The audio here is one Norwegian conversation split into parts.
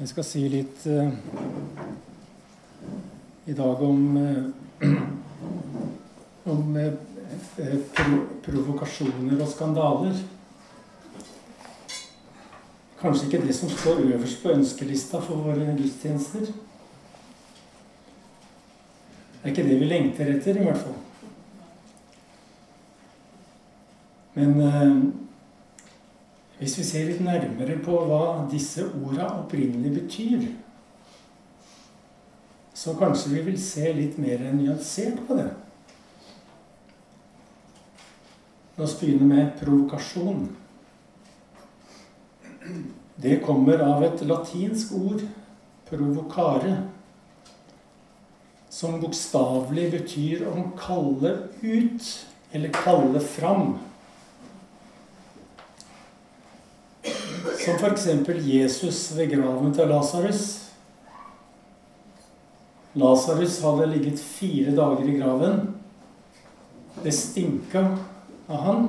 Jeg skal si litt uh, i dag om, uh, om uh, pro provokasjoner og skandaler. Kanskje ikke det som står øverst på ønskelista for våre gudstjenester. Det er ikke det vi lengter etter, i hvert fall. Men hvis vi ser litt nærmere på hva disse orda opprinnelig betyr, så kanskje vi vil se litt mer nyansert på det. La oss begynne med provokasjon. Det kommer av et latinsk ord, provokare, som bokstavelig betyr å kalle ut eller kalle fram. Som f.eks. Jesus ved graven til Lasarus. Lasarus hadde ligget fire dager i graven. Det stinka av han.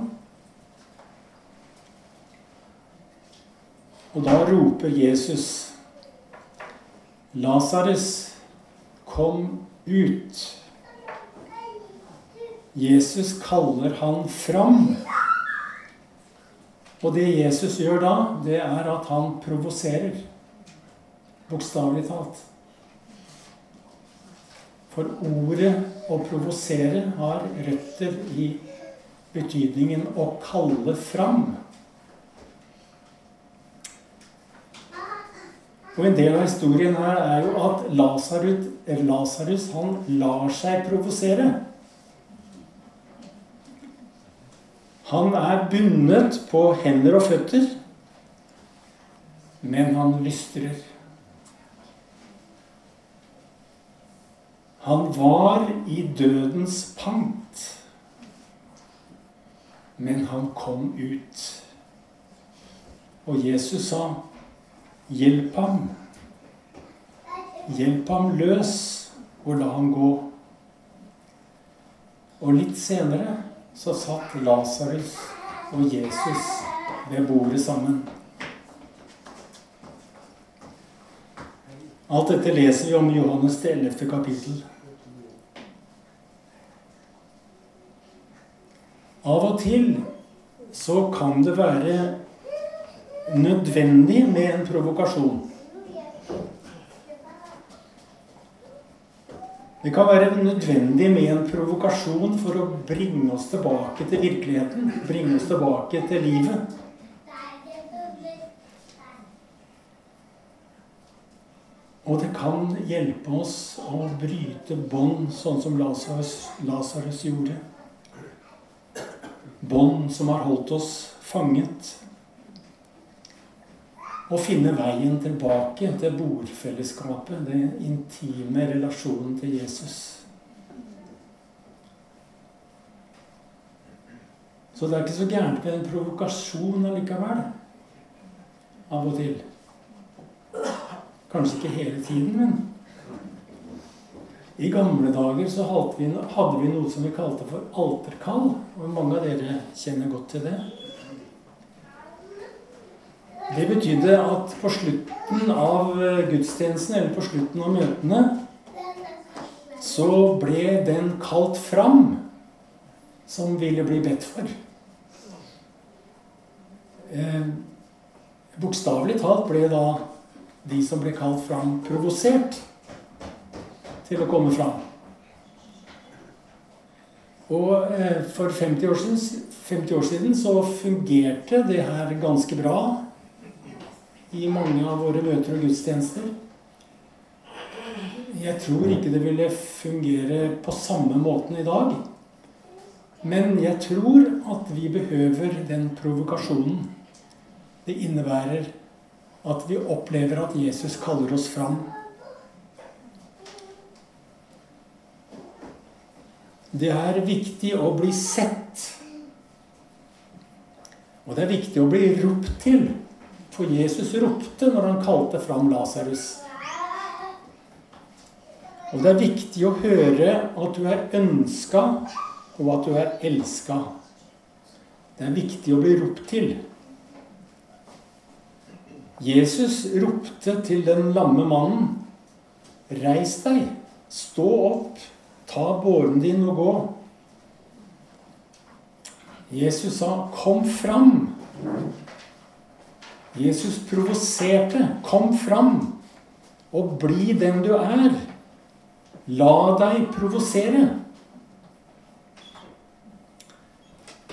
Og da roper Jesus, 'Lasarus, kom ut'. Jesus kaller han fram. Og det Jesus gjør da, det er at han provoserer. Bokstavelig talt. For ordet å provosere har røtter i betydningen å kalle fram. Og En del av historien her er jo at Lasarus, han lar seg provosere. Han er bundet på hender og føtter, men han lystrer. Han var i dødens pant, men han kom ut. Og Jesus sa, 'Hjelp ham. Hjelp ham løs, og la ham gå.' Og litt senere så satt Lasarus og Jesus ved bordet sammen. Alt dette leser vi om i Johannes det 11. kapittel. Av og til så kan det være nødvendig med en provokasjon. Det kan være nødvendig med en provokasjon for å bringe oss tilbake til virkeligheten. Bringe oss tilbake til livet. Og det kan hjelpe oss å bryte bånd, sånn som Lasarus gjorde. Bånd som har holdt oss fanget å finne veien tilbake til bordfellesskapet, den intime relasjonen til Jesus. Så det er ikke så gærent med en provokasjon allikevel. Av og til. Kanskje ikke hele tiden, men I gamle dager så hadde vi, noe som vi kalte for alterkall. Og mange av dere kjenner godt til det. Det betydde at på slutten av eh, gudstjenesten, eller på slutten av møtene, så ble den kalt fram som ville bli bedt for. Eh, Bokstavelig talt ble da de som ble kalt fram, provosert til å komme fram. Og eh, for 50 år, siden, 50 år siden så fungerte det her ganske bra i mange av våre møter og gudstjenester. Jeg tror ikke det ville fungere på samme måten i dag. Men jeg tror at vi behøver den provokasjonen. Det innebærer at vi opplever at Jesus kaller oss fram. Det er viktig å bli sett. Og det er viktig å bli ropt til. For Jesus ropte når han kalte fram Lasarus. Og det er viktig å høre at du er ønska, og at du er elska. Det er viktig å bli ropt til. Jesus ropte til den lamme mannen, 'Reis deg, stå opp, ta båren din og gå.' Jesus sa, 'Kom fram'. Jesus provoserte. 'Kom fram, og bli den du er'. La deg provosere.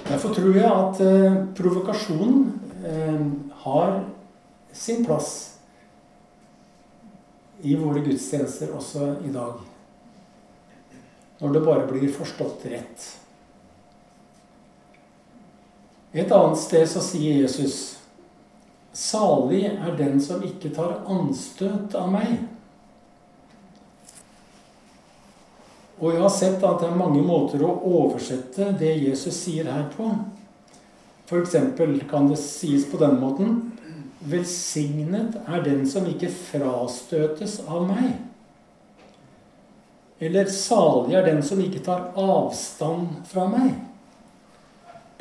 Derfor tror jeg at eh, provokasjonen eh, har sin plass i våre gudstjenester også i dag. Når det bare blir forstått rett. Et annet sted så sier Jesus Salig er den som ikke tar anstøt av meg. Og jeg har sett at det er mange måter å oversette det Jesus sier her på. F.eks. kan det sies på denne måten Velsignet er den som ikke frastøtes av meg. Eller salig er den som ikke tar avstand fra meg.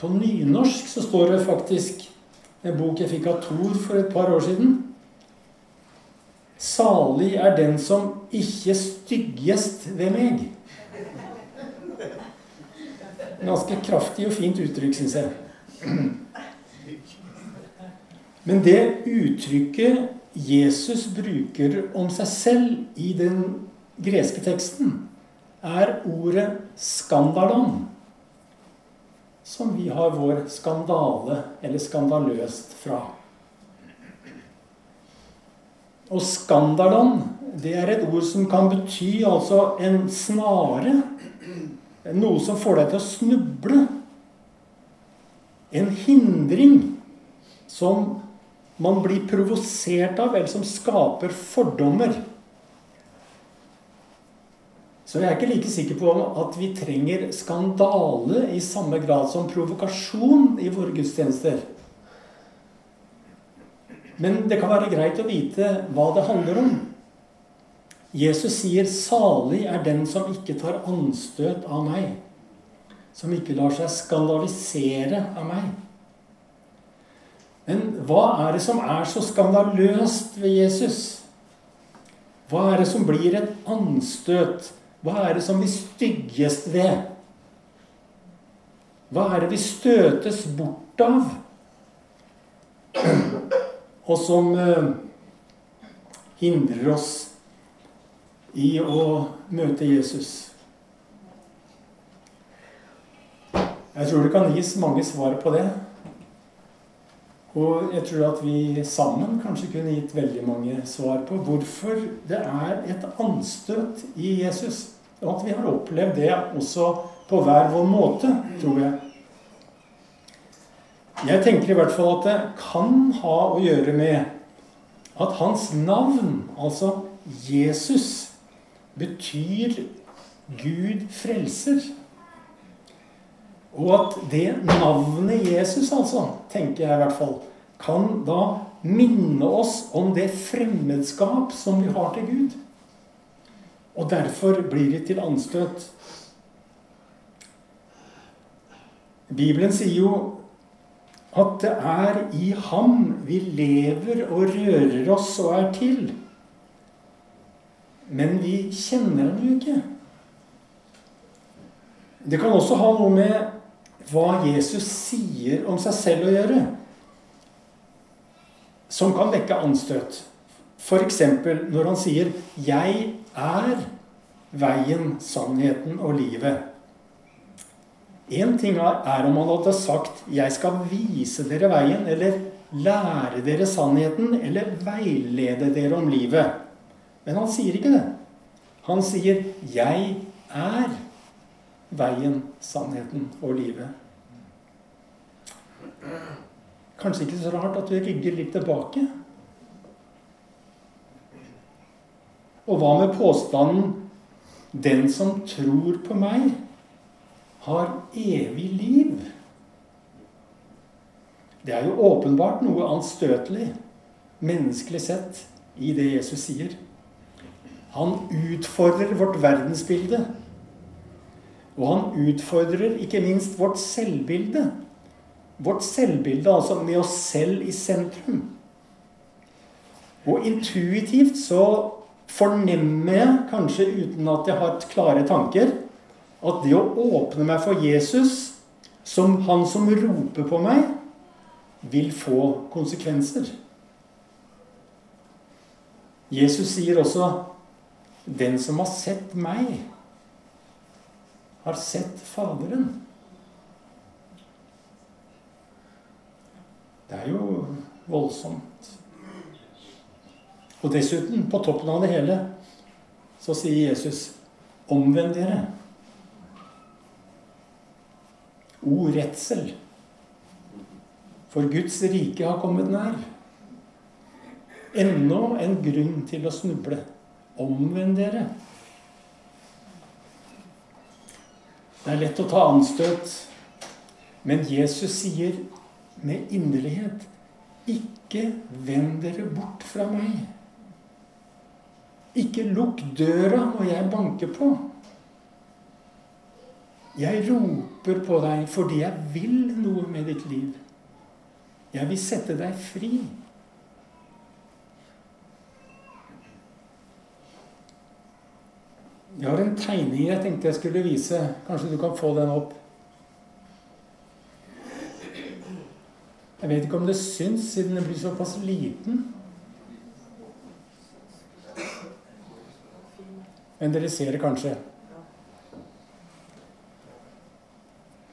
På nynorsk så står det faktisk en bok jeg fikk av Thor for et par år siden. Salig er den som ikke styggest ved meg. Ganske kraftig og fint uttrykk, syns jeg. Men det uttrykket Jesus bruker om seg selv i den greske teksten, er ordet 'skandalon', som vi har vår skandale eller skandaløst fra. Og skandalon, det er et ord som kan bety altså en snare. Noe som får deg til å snuble. En hindring som man blir provosert av, eller som skaper fordommer. Så jeg er ikke like sikker på at vi trenger skandale i samme grad som provokasjon i våre gudstjenester. Men det kan være greit å vite hva det handler om. Jesus sier 'salig er den som ikke tar anstøt av meg', som ikke lar seg skandalisere av meg. Men hva er det som er så skandaløst ved Jesus? Hva er det som blir et anstøt? Hva er det som vi styggest ved? Hva er det vi støtes bort av? Og som eh, hindrer oss i å møte Jesus? Jeg tror det kan gis mange svar på det. Og jeg tror at vi sammen kanskje kunne gitt veldig mange svar på hvorfor det er et anstøt i Jesus. Og at vi har opplevd det også på hver vår måte, tror jeg. Jeg tenker i hvert fall at det kan ha å gjøre med at hans navn, altså Jesus, betyr Gud frelser. Og at det navnet Jesus, altså, tenker jeg i hvert fall, kan da minne oss om det fremmedskap som vi har til Gud. Og derfor blir det til anstøt. Bibelen sier jo at det er i ham vi lever og rører oss og er til. Men vi kjenner ham jo ikke. Det kan også ha noe med hva Jesus sier om seg selv å gjøre, som kan vekke anstøt. F.eks. når han sier 'Jeg er veien, sannheten og livet'. Én ting er om han hadde sagt 'Jeg skal vise dere veien', eller 'lære dere sannheten', eller 'veilede dere om livet'. Men han sier ikke det. Han sier 'Jeg er' veien, sannheten og livet. Kanskje ikke så rart at vi rygger litt tilbake. Og hva med påstanden 'Den som tror på meg, har evig liv'? Det er jo åpenbart noe anstøtelig, menneskelig sett, i det Jesus sier. Han utfordrer vårt verdensbilde og han utfordrer ikke minst vårt selvbilde. Vårt selvbilde, altså med oss selv i sentrum. Og intuitivt så fornemmer jeg, kanskje uten at jeg har klare tanker, at det å åpne meg for Jesus, som han som roper på meg, vil få konsekvenser. Jesus sier også 'Den som har sett meg, har sett Faderen'. Det er jo voldsomt. Og dessuten, på toppen av det hele, så sier Jesus 'omvend dere'. O redsel. For Guds rike har kommet nær. Enda en grunn til å snuble. Omvend dere. Det er lett å ta anstøt, men Jesus sier med inderlighet ikke vend dere bort fra meg. Ikke lukk døra når jeg banker på. Jeg roper på deg fordi jeg vil noe med ditt liv. Jeg vil sette deg fri. Jeg har en tegning jeg tenkte jeg skulle vise. Kanskje du kan få den opp? Jeg vet ikke om det syns, siden den blir såpass liten. Men dere ser det kanskje.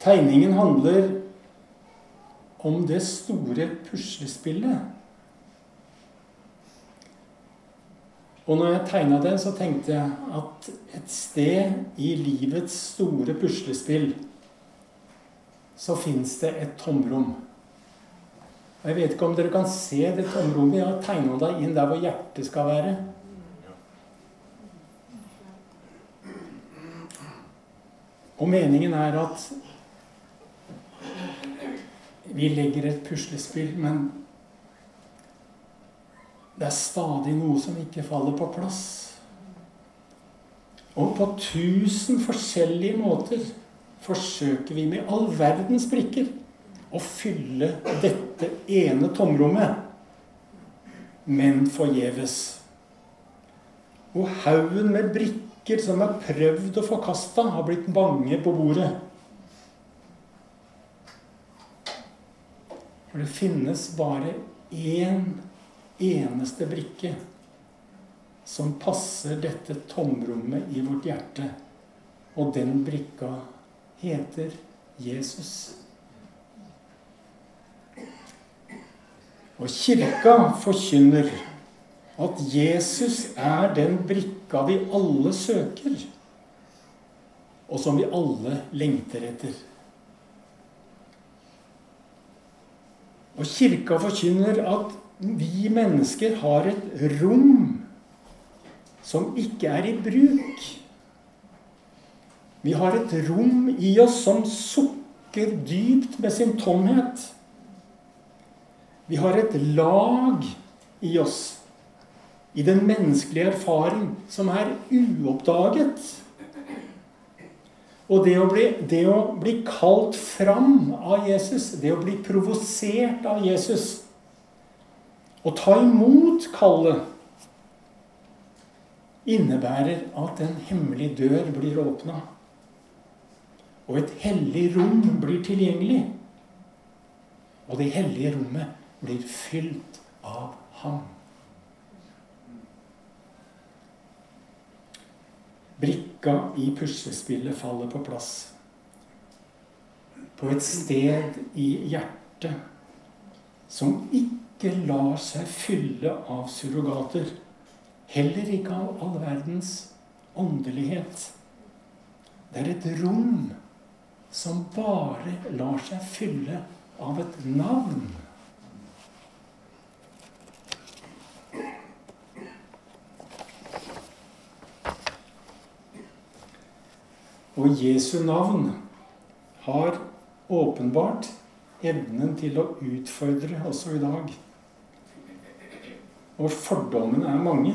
Tegningen handler om det store puslespillet. Og når jeg tegna det, så tenkte jeg at et sted i livets store puslespill så fins det et tomrom. Jeg vet ikke om dere kan se det tomrommet. Jeg har tegna deg inn der hvor hjertet skal være. Og meningen er at vi legger et puslespill, men det er stadig noe som ikke faller på plass. Og på tusen forskjellige måter forsøker vi med all verdens brikker å fylle dette ene tomrommet, men forgjeves. Og haugen med brikker som er prøvd og forkasta, har blitt mange på bordet. For det finnes bare én eneste brikke som passer dette tomrommet i vårt hjerte. Og den brikka heter Jesus. Og kirka forkynner at Jesus er den brikka vi alle søker, og som vi alle lengter etter. Og kirka forkynner at vi mennesker har et rom som ikke er i bruk. Vi har et rom i oss som sukker dypt med sin tomhet. Vi har et lag i oss, i den menneskelige erfaring, som er uoppdaget. Og det å, bli, det å bli kalt fram av Jesus, det å bli provosert av Jesus Å ta imot kallet innebærer at en hemmelig dør blir åpna. Og et hellig rom blir tilgjengelig. Og det hellige rommet blir fylt av ham. Brikka i puslespillet faller på plass. På et sted i hjertet som ikke lar seg fylle av surrogater. Heller ikke av all verdens åndelighet. Det er et rom som bare lar seg fylle av et navn. Og Jesu navn har åpenbart evnen til å utfordre også i dag. Og fordommene er mange.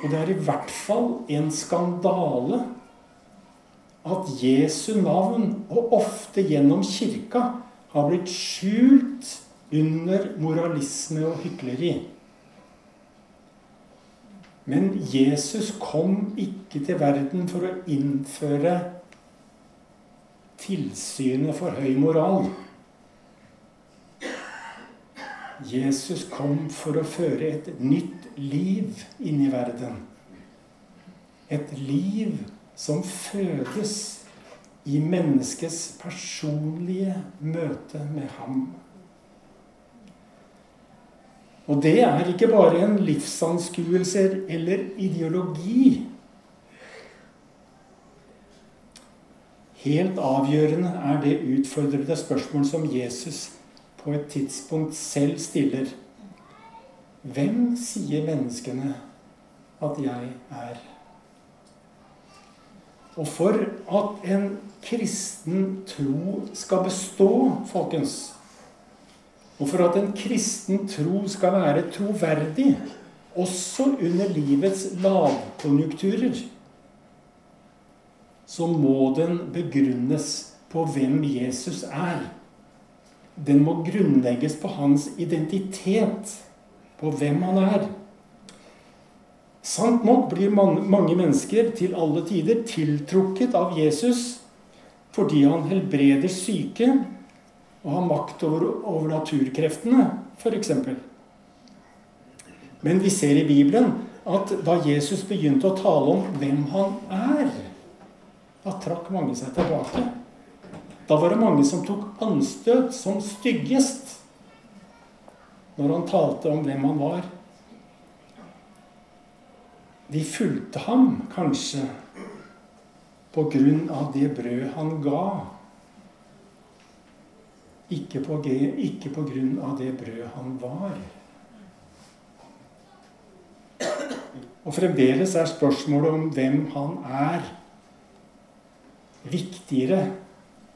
Og det er i hvert fall en skandale at Jesu navn, og ofte gjennom kirka, har blitt skjult under moralisme og hykleri. Men Jesus kom ikke til verden for å innføre tilsynet for høy moral. Jesus kom for å føre et nytt liv inn i verden. Et liv som fødes i menneskets personlige møte med ham. Og det er ikke bare en livsanskuelse eller ideologi. Helt avgjørende er det utfordrende spørsmålet som Jesus på et tidspunkt selv stiller. Hvem sier menneskene at jeg er? Og for at en kristen tro skal bestå, folkens, og for at en kristen tro skal være troverdig, også under livets lavkonjunkturer, så må den begrunnes på hvem Jesus er. Den må grunnlegges på hans identitet, på hvem han er. Sant nok blir mange mennesker til alle tider tiltrukket av Jesus fordi han helbreder syke og har makt over, over naturkreftene, f.eks. Men vi ser i Bibelen at da Jesus begynte å tale om hvem han er, da trakk mange seg tilbake. Da var det mange som tok anstøt som styggest når han talte om hvem han var. De fulgte ham kanskje på grunn av det brød han ga ikke på, ikke på grunn av det brød han var. Og fremdeles er spørsmålet om hvem han er, viktigere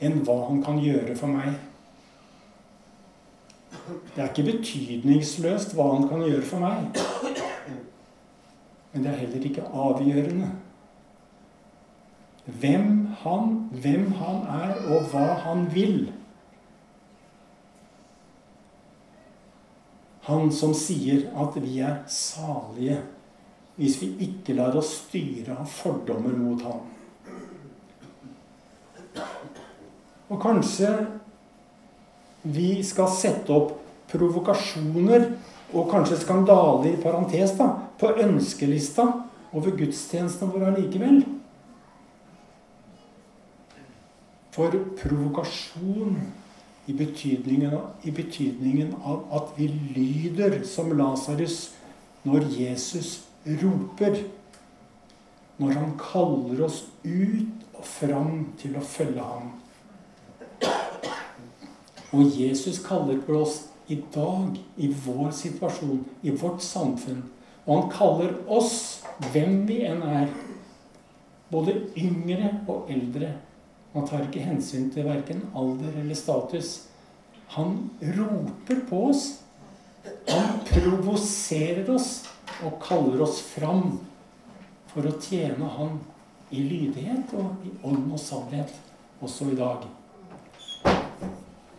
enn hva han kan gjøre for meg. Det er ikke betydningsløst hva han kan gjøre for meg. Men det er heller ikke avgjørende. Hvem han, hvem han er, og hva han vil. Han som sier at vi er salige hvis vi ikke lar oss styre av fordommer mot ham. Og kanskje vi skal sette opp provokasjoner og kanskje skandaler i parentes da, på ønskelista over gudstjenestene våre allikevel. For provokasjon i betydningen, i betydningen av at vi lyder som Lasarus når Jesus roper. Når han kaller oss ut og fram til å følge ham. Og Jesus kaller på oss i dag, i vår situasjon, i vårt samfunn. Og han kaller oss, hvem vi enn er, både yngre og eldre, han tar ikke hensyn til verken alder eller status. Han roper på oss. Han provoserer oss og kaller oss fram for å tjene Han i lydighet og i ånd og sannhet også i dag.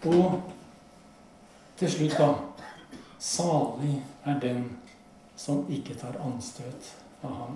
Og til slutt, da. Salig er den som ikke tar anstøt av ham.